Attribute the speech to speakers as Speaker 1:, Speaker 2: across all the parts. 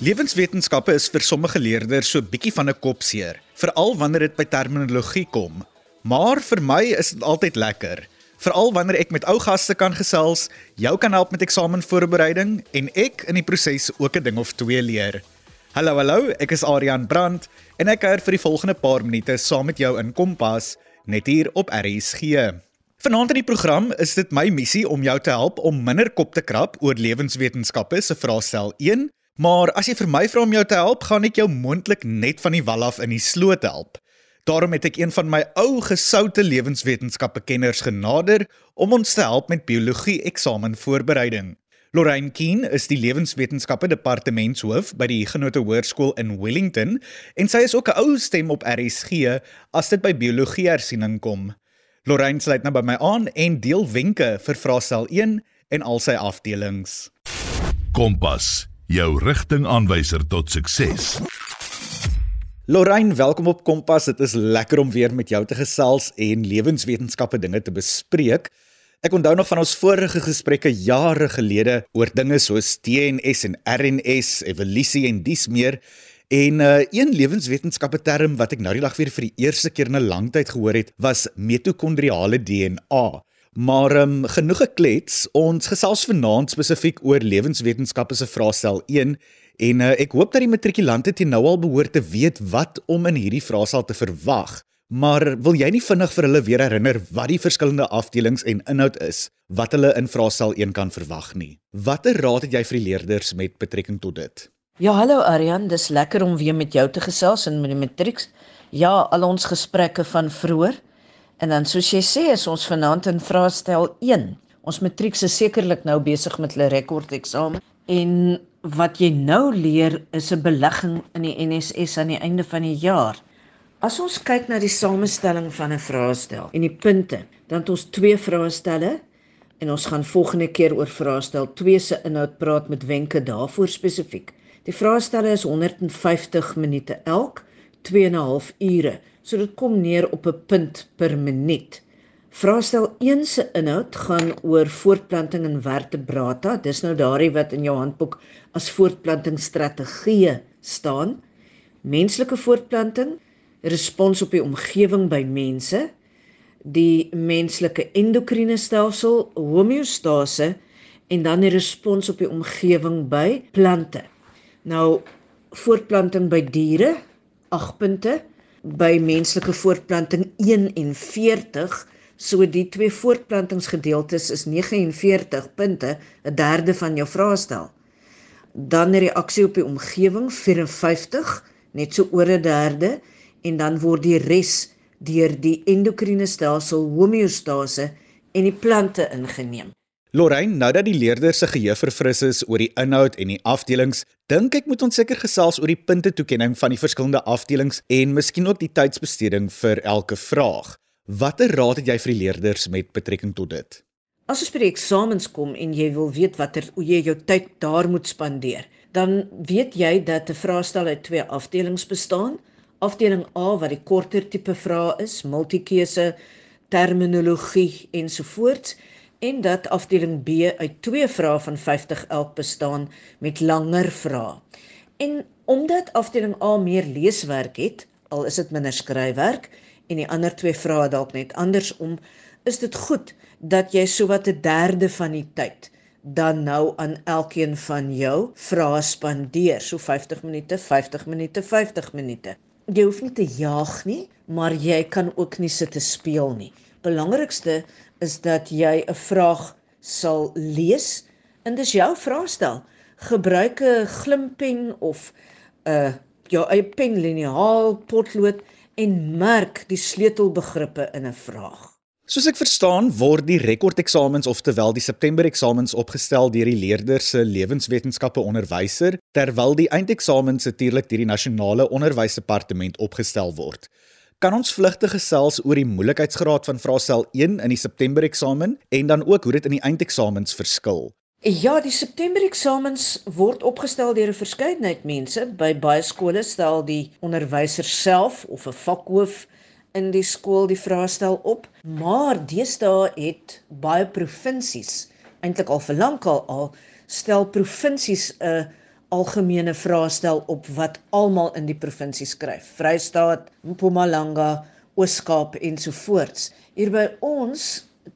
Speaker 1: Lewenswetenskappe is vir sommige leerders so bietjie van 'n kopseer, veral wanneer dit by terminologie kom. Maar vir my is dit altyd lekker, veral wanneer ek met ou gaste kan gesels, jou kan help met eksamenvoorbereiding en ek in die proses ook 'n ding of twee leer. Hallo hallo, ek is Adrian Brandt en ek kuier vir die volgende paar minute saam met jou in Kompas net hier op RSG. Vanaand in die program is dit my missie om jou te help om minder kop te krap oor lewenswetenskappe se vraestel Maar as jy vir my vra om jou te help, gaan ek jou mondelik net van die wal af in die sloot help. Daarom het ek een van my ou gesoute lewenswetenskappe kenners genader om ons te help met biologie eksamenvoorbereiding. Lorraine Keen is die lewenswetenskappe departementshoof by die Genote Hoërskool in Wellington en sy is ook 'n ou stem op RSG as dit by biologie hersiening kom. Lorraine sluit nou by my aan en deel wenke vir vraestel 1 en al sy afdelings.
Speaker 2: Kompas jou rigtingaanwyser tot sukses.
Speaker 1: Lorraine, welkom op Kompas. Dit is lekker om weer met jou te gesels en lewenswetenskappe dinge te bespreek. Ek onthou nog van ons vorige gesprekke jare gelede oor dinge soos DNS en RNS, evolusie en dis meer. En uh, een lewenswetenskappe term wat ek nou die dag weer vir die eerste keer in 'n lang tyd gehoor het, was mitokondriale DNA. Maar um, genoeg geklets. Ons gesels vanaand spesifiek oor lewenswetenskappe se vraestel 1 en uh, ek hoop dat die matrikulante teen nou al behoort te weet wat om in hierdie vraestel te verwag. Maar wil jy nie vinnig vir hulle weer herinner wat die verskillende afdelings en inhoud is wat hulle in vraestel 1 kan verwag nie? Watter raad het jy vir die leerders met betrekking tot dit?
Speaker 3: Ja, hallo Aryan, dis lekker om weer met jou te gesels in met die matrieks. Ja, al ons gesprekke van vroeër En dan soos jy sê, is ons vanaand in vraestel 1. Ons matriek is sekerlik nou besig met hulle rekordeksamen en wat jy nou leer is 'n belegging in die NSS aan die einde van die jaar. As ons kyk na die samestelling van 'n vraestel en die punte, dan het ons twee vraestelle en ons gaan volgende keer oor vraestel 2 se inhoud praat met wenke daarvoor spesifiek. Die vraestelle is 150 minute elk, 2 en 'n half ure. So dit kom neer op 'n punt per minuut. Vraestel 1 se inhoud gaan oor voortplanting in vertebrata. Dis nou daardie wat in jou handboek as voortplantingsstrategieë staan. Menslike voortplanting, respons op die omgewing by mense, die menslike endokriene stelsel, homeostase en dan die respons op die omgewing by plante. Nou voortplanting by diere, 8 punte by menslike voortplanting 41 so die twee voortplantingsgedeeltes is 49 punte 'n derde van jou vraestel. Dan reaksie op die omgewing 54 net so oor 'n derde. En dan word die res deur die endokriene stelsel homeostase en die plante ingeneem
Speaker 1: Lorraine, nou dat die leerders se geheue verfris is oor die inhoud en die afdelings, dink ek moet ons seker gesels oor die punte toekenning van die verskillende afdelings en miskien ook die tydsbesteding vir elke vraag. Watter raad het jy vir die leerders met betrekking tot dit?
Speaker 3: As ons by die eksamens kom en jy wil weet watter hoe jy jou tyd daar moet spandeer, dan weet jy dat 'n vraestel uit twee afdelings bestaan. Afdeling A wat die korter tipe vrae is, multikeuse, terminologie ensovoorts en dat afdeling B uit twee vrae van 50 elk bestaan met langer vrae. En omdat afdeling A meer leeswerk het, al is dit minder skryfwerk en die ander twee vrae dalk net andersom, is dit goed dat jy sowat 'n derde van die tyd dan nou aan elkeen van jou vrae spandeer, so 50 minute, 50 minute, 50 minute. Jy hoef nie te jaag nie, maar jy kan ook nie sit te speel nie. Belangrikste is dat jy 'n vraag sal lees en dis jou vraestel. Gebruik 'n glimpen of 'n jou eie pen, liniaal, potlood en merk die sleutelbegrippe in 'n vraag.
Speaker 1: Soos ek verstaan, word die rekordeksamens oftewel die September eksamens opgestel deur die leerders se lewenswetenskappe onderwyser terwyl die eindeksamens natuurlik deur die nasionale onderwysdepartement opgestel word. Kan ons vlugtig gesels oor die moeilikheidsgraad van vraestel 1 in die September eksamen en dan ook hoe dit in die eindeksamens verskil?
Speaker 3: Ja, die September eksamens word opgestel deur 'n verskeidenheid mense. By baie skole stel die onderwyser self of 'n vakhoof in die skool die vraestel op, maar deesdae het baie provinsies, eintlik al vir lankal al, stel provinsies 'n algemene vraestel op wat almal in die provinsie skryf. Vrystaat, Mpumalanga, Oos-Kaap ensovoorts. Hier by ons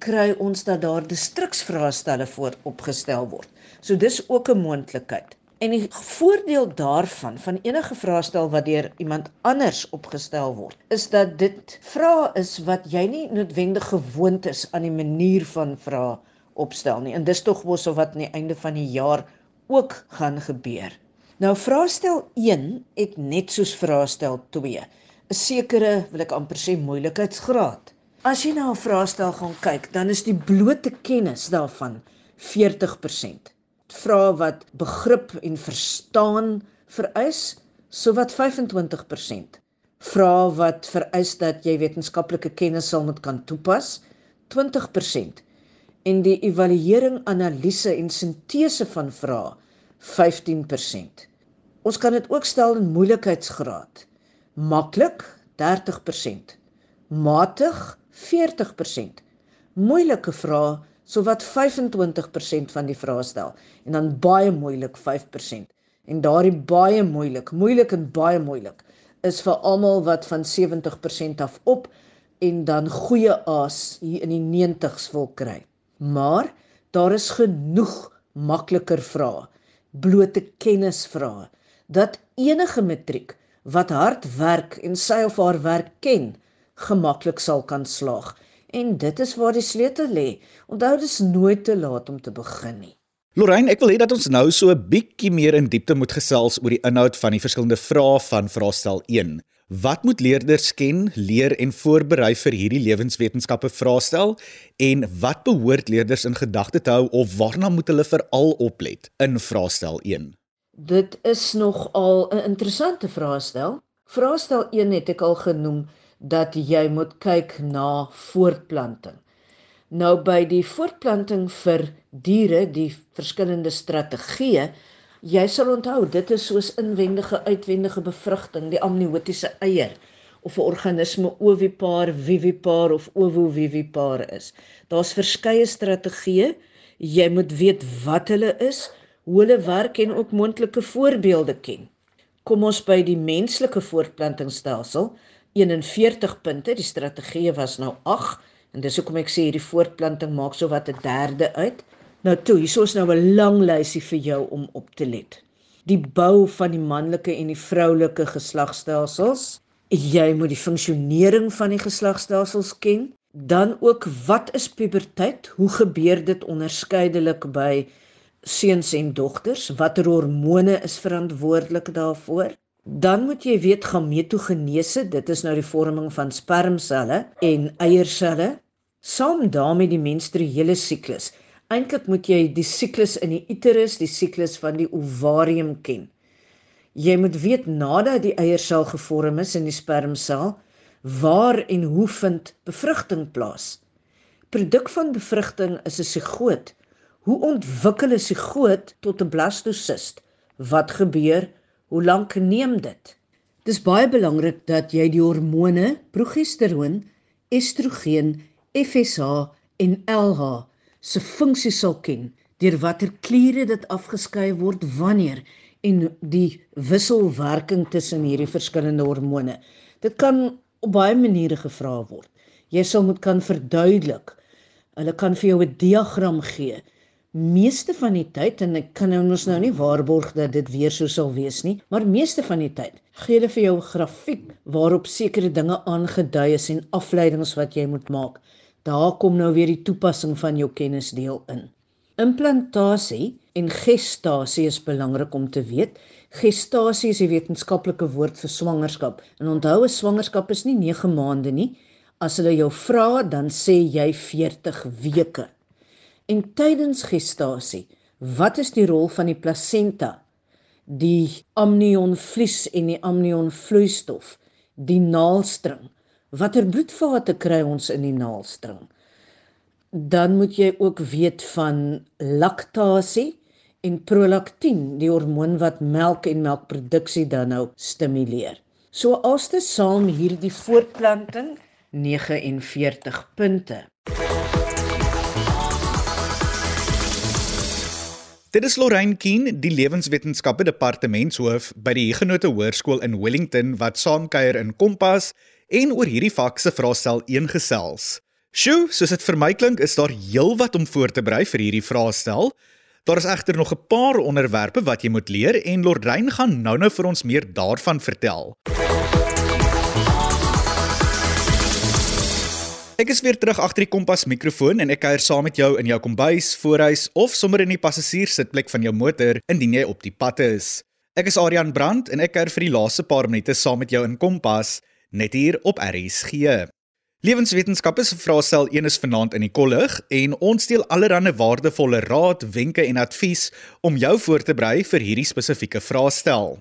Speaker 3: kry ons dat daar distriksvraestelle voor opgestel word. So dis ook 'n moontlikheid. En die voordeel daarvan van enige vraestel wat deur iemand anders opgestel word, is dat dit vra is wat jy nie noodwendig gewoond is aan die manier van vra opstel nie. En dis tog mos of wat aan die einde van die jaar ook gaan gebeur. Nou vraestel 1 het net soos vraestel 2 'n sekere, wil ek amper sê, moeilikheidsgraad. As jy na 'n vraestel gaan kyk, dan is die blote kennis daarvan 40%. Vra wat begrip en verstaan vereis, sowat 25%. Vra wat vereis dat jy wetenskaplike kennis sal moet kan toepas, 20% en die evaluering, analise en sintese van vrae 15%. Ons kan dit ook stel in moeilikheidsgraad. Maklik 30%, matig 40%, moeilike vrae sowat 25% van die vrae stel en dan baie moeilik 5%. En daardie baie moeilik, moeilik en baie moeilik is vir almal wat van 70% af op en dan goeie aas hier in die 90's wil kry. Maar daar is genoeg makliker vrae, blote kennisvrae dat enige matriek wat hard werk en sy of haar werk ken, gemaklik sal kan slaag. En dit is waar die sleutel lê. Onthou dis nooit te laat om te begin nie.
Speaker 1: Lorraine, ek wil hê dat ons nou so 'n bietjie meer in diepte moet gesels oor die inhoud van die verskillende vrae van vraestel 1. Wat moet leerders ken, leer en voorberei vir hierdie lewenswetenskappe vraestel en wat behoort leerders in gedagte te hou of waarna moet hulle veral oplet in vraestel 1?
Speaker 3: Dit is nogal 'n interessante vraestel. Vraestel 1 het ek al genoem dat jy moet kyk na voortplanting. Nou by die voortplanting vir diere, die verskillende strategieë Jy sal onthou, dit is soos inwendige uitwendige bevrugting, die amniotiese eier of 'n organisme ovipaar, vivipaar of ovovivipaar is. Daar's verskeie strategieë. Jy moet weet wat hulle is, hoe hulle werk en ook moontlike voorbeelde ken. Kom ons by die menslike voortplantingsstelsel. 41 punte, die strategieë was nou 8 en dis hoekom ek sê hierdie voortplanting maak so wat 'n derde uit. Nou toe, hier is nou 'n lang lysie vir jou om op te let. Die bou van die manlike en die vroulike geslagstelsels. Jy moet die funksionering van die geslagstelsels ken. Dan ook wat is puberteit? Hoe gebeur dit onderskeidelik by seuns en dogters? Watter hormone is verantwoordelik daarvoor? Dan moet jy weet gametogenese, dit is nou die vorming van spermselle en eierselle. Saam daarmee die menstruele siklus. Eintlik moet jy die siklus in die uterus, die siklus van die ovarium ken. Jy moet weet nadat die eiersel gevorm is in die spermsel, waar en hoe vind bevrugting plaas? Produk van bevrugting is 'n sigoot. Hoe ontwikkel 'n sigoot tot 'n blastosist? Wat gebeur? Hoe lank neem dit? Dis baie belangrik dat jy die hormone progesteroon, estrogen, FSH en LH se funksie sal ken deur watter kliere dit afgeskei word wanneer en die wisselwerking tussen hierdie verskillende hormone. Dit kan op baie maniere gevra word. Jy sal moet kan verduidelik. Hulle kan vir jou 'n diagram gee. Meeste van die tyd en ek kan nou ons nou nie waarborg dat dit weer so sal wees nie, maar meeste van die tyd gee hulle vir jou 'n grafiek waarop sekere dinge aangedui is en afleidings wat jy moet maak. Daar kom nou weer die toepassing van jou kennisdeel in. Implantasie en gestasie is belangrik om te weet. Gestasie is 'n wetenskaplike woord vir swangerskap. En onthou, 'n swangerskap is nie 9 maande nie. As hulle jou vra, dan sê jy 40 weke. En tydens gestasie, wat is die rol van die plasenta? Die amnionvlies en die amnionvloeistof, die naalstring watter bloedvate kry ons in die naalstring? Dan moet jy ook weet van laktasie en prolaktien, die hormoon wat melk en melkproduksie dan nou stimuleer. So as dit saam hierdie voortplanting 49 punte.
Speaker 1: Dit is Lorraine Keen, die lewenswetenskappe departementshoof by die Huguenot Hoërskool in Wellington wat saamkuier in Kompas en oor hierdie vak se vraestel ingesels. Sjoe, soos dit vir my klink, is daar heelwat om voor te berei vir hierdie vraestel. Daar is egter nog 'n paar onderwerpe wat jy moet leer en Lorraine gaan nou-nou vir ons meer daarvan vertel. Ek is weer terug agter die kompas mikrofoon en ek kuier saam met jou in jou kombuis, voorhuis of sommer in die passasierssitplek van jou motor indien jy op die pad is. Ek is Adrian Brandt en ek kuier vir die laaste paar minute saam met jou in Kompas net hier op RSG. Lewenswetenskappe se vraestel 1 is vanaand in die kollig en ons deel allerlei waardevolle raad, wenke en advies om jou voor te berei vir hierdie spesifieke vraestel.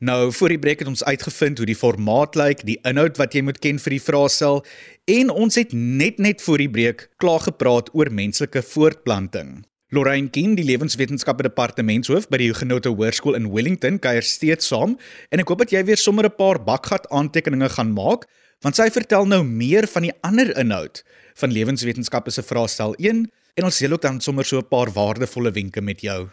Speaker 1: Nou, voor die breek het ons uitgevind hoe die formaat lyk, die inhoud wat jy moet ken vir die vraestel en ons het net net voor die breek klaar gepraat oor menslike voortplanting. Lorraine Keen, die lewenswetenskappe departementshoof by die Huguenot Hoërskool in Wellington, kuier steeds saam en ek hoop dat jy weer sommer 'n paar bakgat aantekeninge gaan maak want sy vertel nou meer van die ander inhoud van lewenswetenskappe se vraestel 1 en ons deel ook dan sommer so 'n paar waardevolle wenke met jou.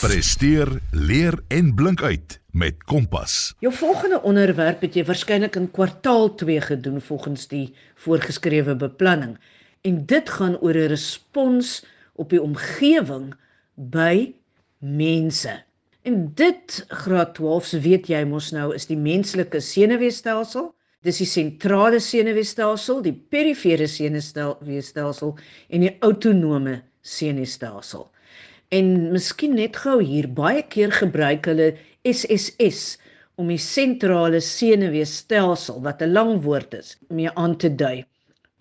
Speaker 2: Presteer, leer en blink uit met Kompas.
Speaker 3: Jou volgende onderwerp het jy waarskynlik in kwartaal 2 gedoen volgens die voorgeskrewe beplanning en dit gaan oor 'n respons op die omgewing by mense. En dit graad 12 se weet jy mos nou is die menslike senuweestelsel Dis die sentrale senuweestelsel, die perifere senuweestelsel en die autonome senuweestelsel. En miskien net gou hier, baie keer gebruik hulle SSS om die sentrale senuweestelsel wat 'n lang woord is, mee aan te dui.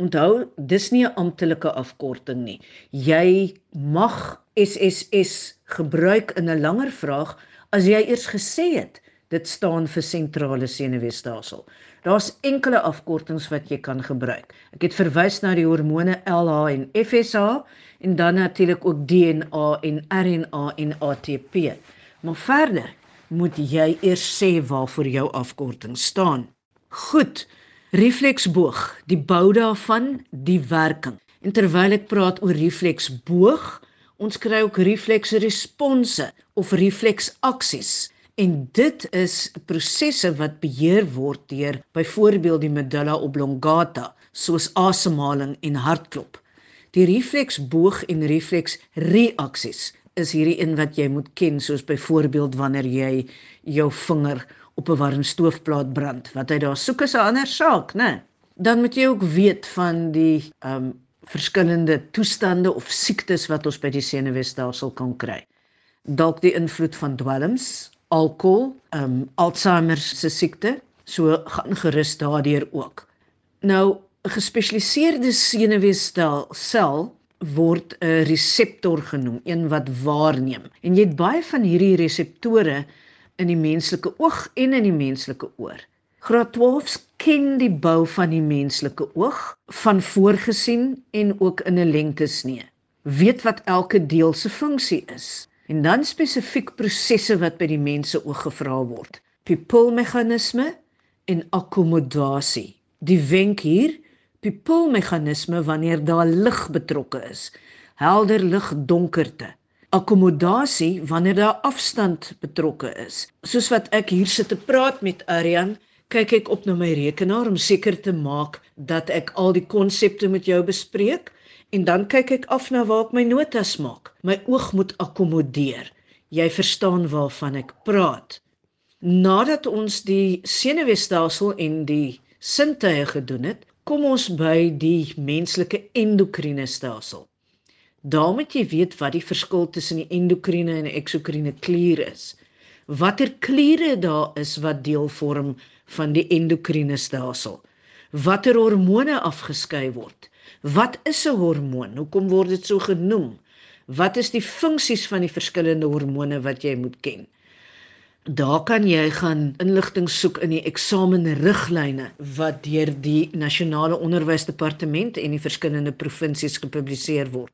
Speaker 3: Onthou, dis nie 'n amptelike afkorting nie. Jy mag SSS gebruik in 'n langer vraag as jy eers gesê het dit staan vir sentrale senuweestelsel. Daar's enkele afkortings wat jy kan gebruik. Ek het verwys na die hormone LH en FSH en dan natuurlik ook DNA en RNA en ATP. Maar verder moet jy eers sê waarvoor jou afkorting staan. Goed. Refleksboog, die bou daarvan, die werking. En terwyl ek praat oor refleksboog, ons kry ook refleksresponse of refleksaksies. En dit is prosesse wat beheer word deur byvoorbeeld die medulla oblongata, soos asemhaling en hartklop. Die refleksboog en refleksreaksies is hierdie een wat jy moet ken, soos byvoorbeeld wanneer jy jou vinger op 'n warm stoofplaat brand. Wat hy daar soek is 'n ander saak, né? Dan moet jy ook weet van die ehm um, verskillende toestande of siektes wat ons by die senuweestelsel kan kry. Dalk die invloed van dwelms, alkohol, um Alzheimer se siekte, so gaan gerus daardeur ook. Nou 'n gespesialiseerde senuweestelsel word 'n reseptor genoem, een wat waarneem. En jy het baie van hierdie reseptore in die menslike oog en in die menslike oor. Graad 12 ken die bou van die menslike oog van voorgesien en ook in 'n lengtesnee. Weet wat elke deel se funksie is. En dan spesifiek prosesse wat by die mense oog gevra word. Pupilmeganisme en akkommodasie. Die wenk hier, pupilmeganisme wanneer daar lig betrokke is. Helder lig, donkerte. Akkommodasie wanneer daar afstand betrokke is. Soos wat ek hier sit te praat met Arian, kyk ek op na my rekenaar om seker te maak dat ek al die konsepte met jou bespreek en dan kyk ek af na waar ek my notas maak. My oog moet akkommodeer. Jy verstaan waarvan ek praat. Nadat ons die senuweestelsel en die sintuie gedoen het, kom ons by die menslike endokriene stelsel. Daar moet jy weet wat die verskil tussen die endokriene en eksokriene klier is. Watter kliere daar is wat deel vorm van die endokriene stelsel. Watter hormone afgeskei word Wat is 'n hormoon? Hoekom word dit so genoem? Wat is die funksies van die verskillende hormone wat jy moet ken? Daar kan jy gaan inligting soek in die eksamenriglyne wat deur die nasionale onderwysdepartement en die verskillende provinsies gepubliseer word.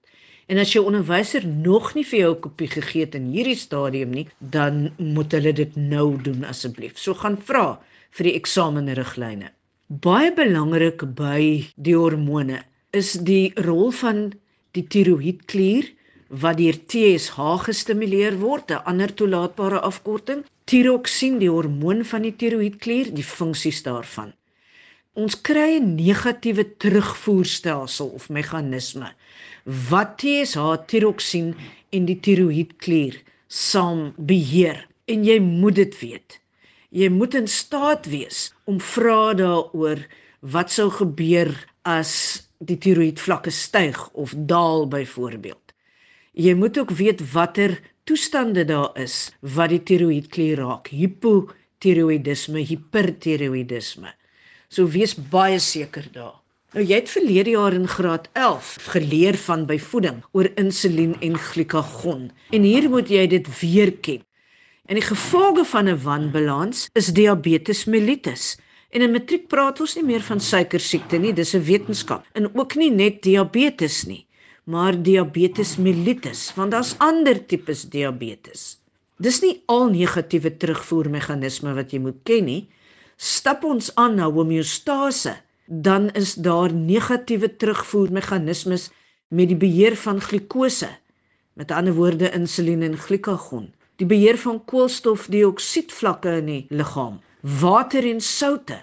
Speaker 3: En as jou onderwyser nog nie vir jou 'n kopie gegee het in hierdie stadium nie, dan moet hulle dit nou doen asseblief. So gaan vra vir die eksamenriglyne. Baie belangrik by die hormone is die rol van die tiroïedklier wat deur TSH gestimuleer word, 'n ander toelaatbare afkorting. Tiroksien, die hormoon van die tiroïedklier, die funksies daarvan. Ons kry 'n negatiewe terugvoerstelsel of meganisme wat TSH, tiroksien en die tiroïedklier saam beheer en jy moet dit weet. Jy moet in staat wees om vra daaroor wat sou gebeur as die tiroïedvlakke styg of daal byvoorbeeld. Jy moet ook weet watter toestande daar is wat die tiroïedklier raak, hipotiroïdisme, hipertiroïdisme. So wees baie seker daar. Nou jy het verlede jaar in graad 11 geleer van byvoeding oor insulien en glikagon en hier moet jy dit weer ken. En die gevolge van 'n wanbalans is diabetes mellitus. En in matriek praat ons nie meer van suiker siekte nie, dis 'n wetenskap. En ook nie net diabetes nie, maar diabetes mellitus, want daar's ander tipes diabetes. Dis nie al negatiewe terugvoermeganisme wat jy moet ken nie. Stap ons aan na homeostase, dan is daar negatiewe terugvoermeganismes met die beheer van glikose, met ander woorde insulien en glikagon die beheer van koolstofdioksied-vlakke in die liggaam, water en soutte.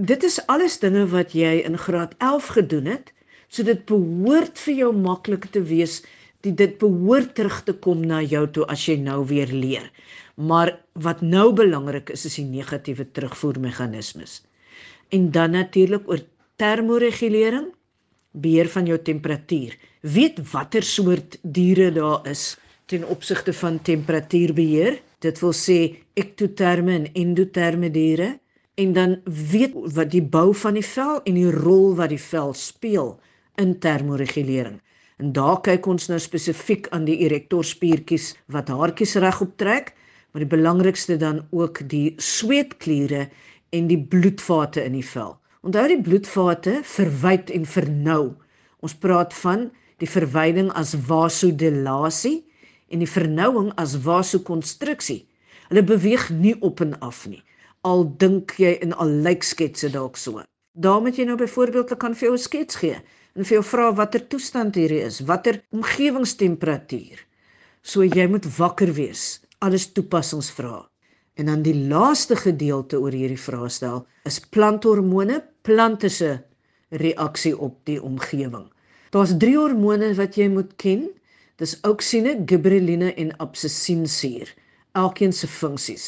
Speaker 3: Dit is alles dinge wat jy in graad 11 gedoen het, so dit behoort vir jou maklik te wees die dit behoort terug te kom na jou toe as jy nou weer leer. Maar wat nou belangrik is is die negatiewe terugvoermeganismes. En dan natuurlik oor termoregulering, beheer van jou temperatuur. Weet watter soort diere daar is ten opsigte van temperatuurbeheer. Dit wil sê ektoterme en endoterme diere en dan weet wat die bou van die vel en die rol wat die vel speel in termoregulering. En daar kyk ons nou spesifiek aan die erektorspiertjies wat haartjies regop trek, maar die belangrikste dan ook die sweetkliere en die bloedvate in die vel. Onthou die bloedvate verwyd en vernou. Ons praat van die verwyding as vasodilasie en die vernouing as vasokonstruksie. Hulle beweeg nie op en af nie. Al dink jy in al lyk sketse dalk so. Daarom het jy nou byvoorbeeld kan vir jou 'n skets gee en vir jou vra watter toestand hierdie is, watter omgewingstemperatuur. So jy moet wakker wees. Alles toepassings vra. En dan die laaste gedeelte oor hierdie vraestel is planthormone, plante se reaksie op die omgewing. Daar's 3 hormone wat jy moet ken Dis auksine, gibberelline en absisiensuur. Elkeen se funksies.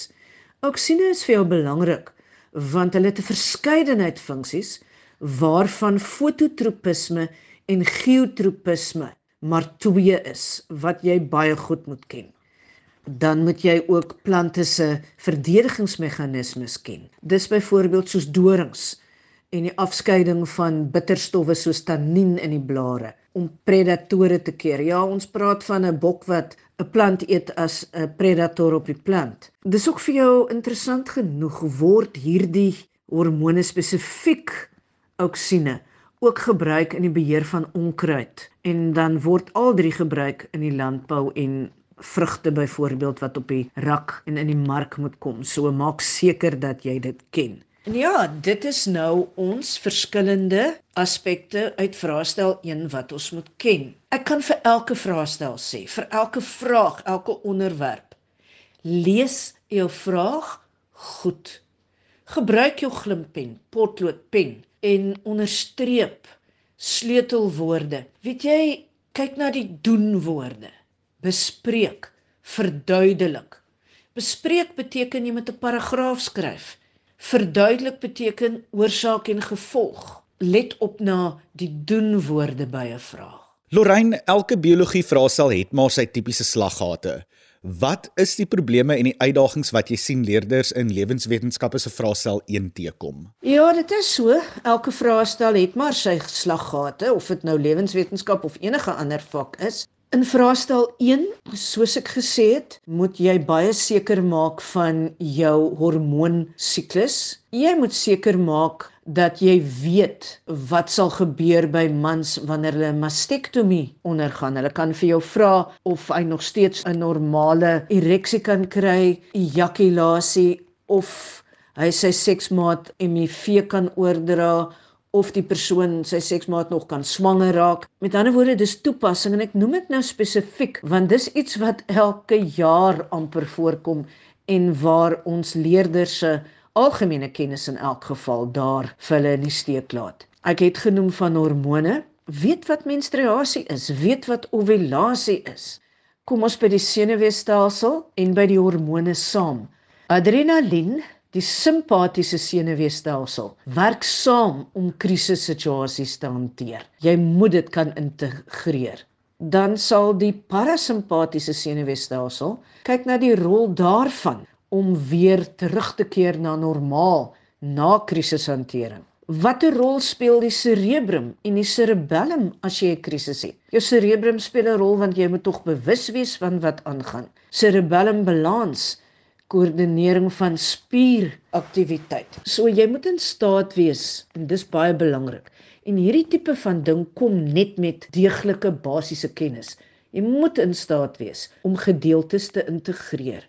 Speaker 3: Auksine is vir jou belangrik want hulle het 'n verskeidenheid funksies waarvan fototropisme en geotropisme maar twee is wat jy baie goed moet ken. Dan moet jy ook plante se verdedigingsmeganismes ken. Dis byvoorbeeld soos dorings en die afskeiding van bitterstowwe soos tannien in die blare om predatore te keer. Ja, ons praat van 'n bok wat 'n plant eet as 'n predator op die plant. Dis ook vir jou interessant genoeg word hierdie hormone spesifiek auksine ook gebruik in die beheer van onkruid en dan word al drie gebruik in die landbou en vrugte byvoorbeeld wat op die rak en in die mark moet kom. So maak seker dat jy dit ken. Ja, dit is nou ons verskillende aspekte uit vraestel 1 wat ons moet ken. Ek kan vir elke vraestel sê, vir elke vraag, elke onderwerp, lees jou vraag goed. Gebruik jou glimpen, potloodpen en onderstreep sleutelwoorde. Weet jy, kyk na die doenwoorde. Bespreek, verduidelik. Bespreek beteken jy moet 'n paragraaf skryf. Verduidelik beteken oorsaak en gevolg. Let op na die doenwoorde by 'n vraag.
Speaker 1: Lorraine, elke biologie vraestel het maar sy tipiese slaggate. Wat is die probleme en die uitdagings wat jy sien leerders in lewenswetenskappe se vraestel 1 teekom?
Speaker 3: Ja, dit is so. Elke vraestel het maar sy slaggate, of dit nou lewenswetenskap of enige ander vak is. In vraestel 1, soos ek gesê het, moet jy baie seker maak van jou hormoonsiklus. Jy moet seker maak dat jy weet wat sal gebeur by mans wanneer hulle mastektomie ondergaan. Hulle kan vir jou vra of hy nog steeds 'n normale ereksie kan kry, ejakulasie of hy sy seksmaat HIV kan oordra of die persoon sy seksmaat nog kan swanger raak. Met ander woorde, dis toepassing en ek noem dit nou spesifiek want dis iets wat elke jaar amper voorkom en waar ons leerders se algemene kennis in elk geval daar vir hulle in die steek laat. Ek het genoem van hormone. Weet wat menstruasie is, weet wat ovulasie is. Kom ons by die senuweestelsel en by die hormone saam. Adrenalien Die simpatiese senuweestelsel werk saam om krisissituasies te hanteer. Jy moet dit kan integreer. Dan sal die parasimpatiese senuweestelsel kyk na die rol daarvan om weer terug te keer na normaal na krisishantering. Watter rol speel die cerebrum en die cerebellum as jy 'n krisis het? Jou cerebrum speel 'n rol want jy moet tog bewus wees van wat aangaan. Cerebellum balans koördinering van spieraktiwiteit. So jy moet in staat wees en dis baie belangrik. En hierdie tipe van ding kom net met deeglike basiese kennis. Jy moet in staat wees om gedeeltes te integreer.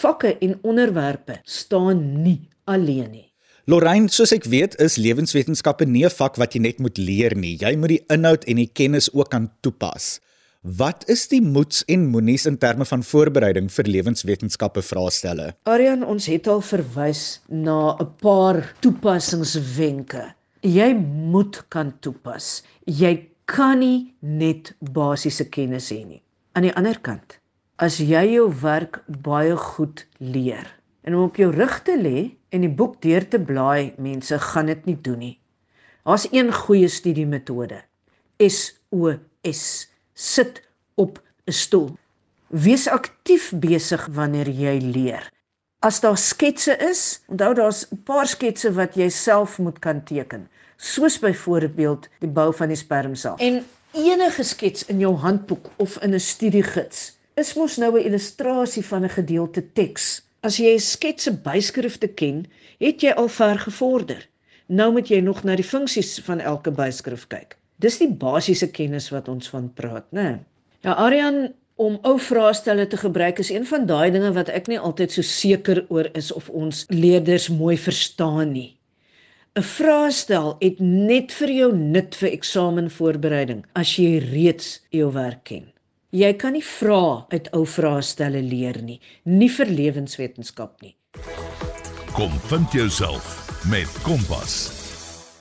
Speaker 3: Vakke en onderwerpe staan nie alleen nie.
Speaker 1: Lorraine, soos ek weet, is lewenswetenskappe nie 'n vak wat jy net moet leer nie. Jy moet die inhoud en die kennis ook kan toepas. Wat is die moets en moenies in terme van voorbereiding vir lewenswetenskappe vraestelle?
Speaker 3: Aryan, ons het al verwys na 'n paar toepassingswenke. Jy moet kan toepas. Jy kan nie net basiese kennis hê nie. Aan die ander kant, as jy jou werk baie goed leer en om op jou rug te lê en die boek deur te blaai, mense gaan dit nie doen nie. Daar's een goeie studiemetode. SOS sit op 'n stoel. Wees aktief besig wanneer jy leer. As daar sketse is, onthou daar's 'n paar sketse wat jy self moet kan teken, soos byvoorbeeld die bou van die spermsel. En enige skets in jou handboek of in 'n studiegids is mos nou 'n illustrasie van 'n gedeelte teks. As jy sketse byskrifte ken, het jy al ver gevorder. Nou moet jy nog na die funksies van elke byskrif kyk. Dis die basiese kennis wat ons van praat, né? Ja, Aryan om ou vraestelle te gebruik is een van daai dinge wat ek nie altyd so seker oor is of ons leerders mooi verstaan nie. 'n Vraestel het net vir jou nut vir eksamenvoorbereiding as jy reeds jou werk ken. Jy kan nie vra uit ou vraestelle leer nie, nie vir lewenswetenskap nie.
Speaker 2: Kom vind jouself met Kompas.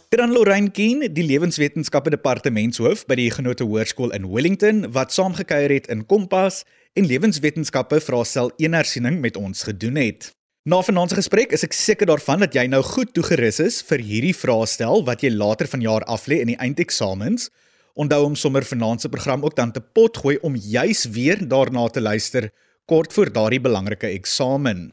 Speaker 1: Dan Lorraine Keen, die lewenswetenskappe departementshoof by die Genote Hoërskool in Wellington wat saamgekyer het in Kompas en lewenswetenskappe vraestel eenersiening met ons gedoen het. Na vanaand se gesprek is ek seker daarvan dat jy nou goed toegerus is vir hierdie vraestel wat jy later vanjaar aflê in die eindeksamens. Onthou om sommer vanaand se program ook dan te potgooi om juis weer daarna te luister kort voor daardie belangrike eksamen.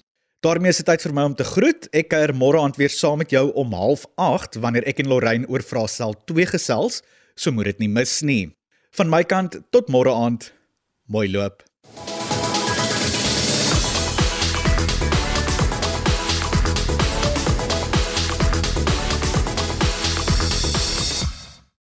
Speaker 1: Daarmee is dit tyd vir my om te groet. Ek kuier môre aand weer saam met jou om 08:30 wanneer ek en Lorraine oor vraestel 2 gesels, so moet dit nie mis nie. Van my kant tot môre aand. Mooi loop.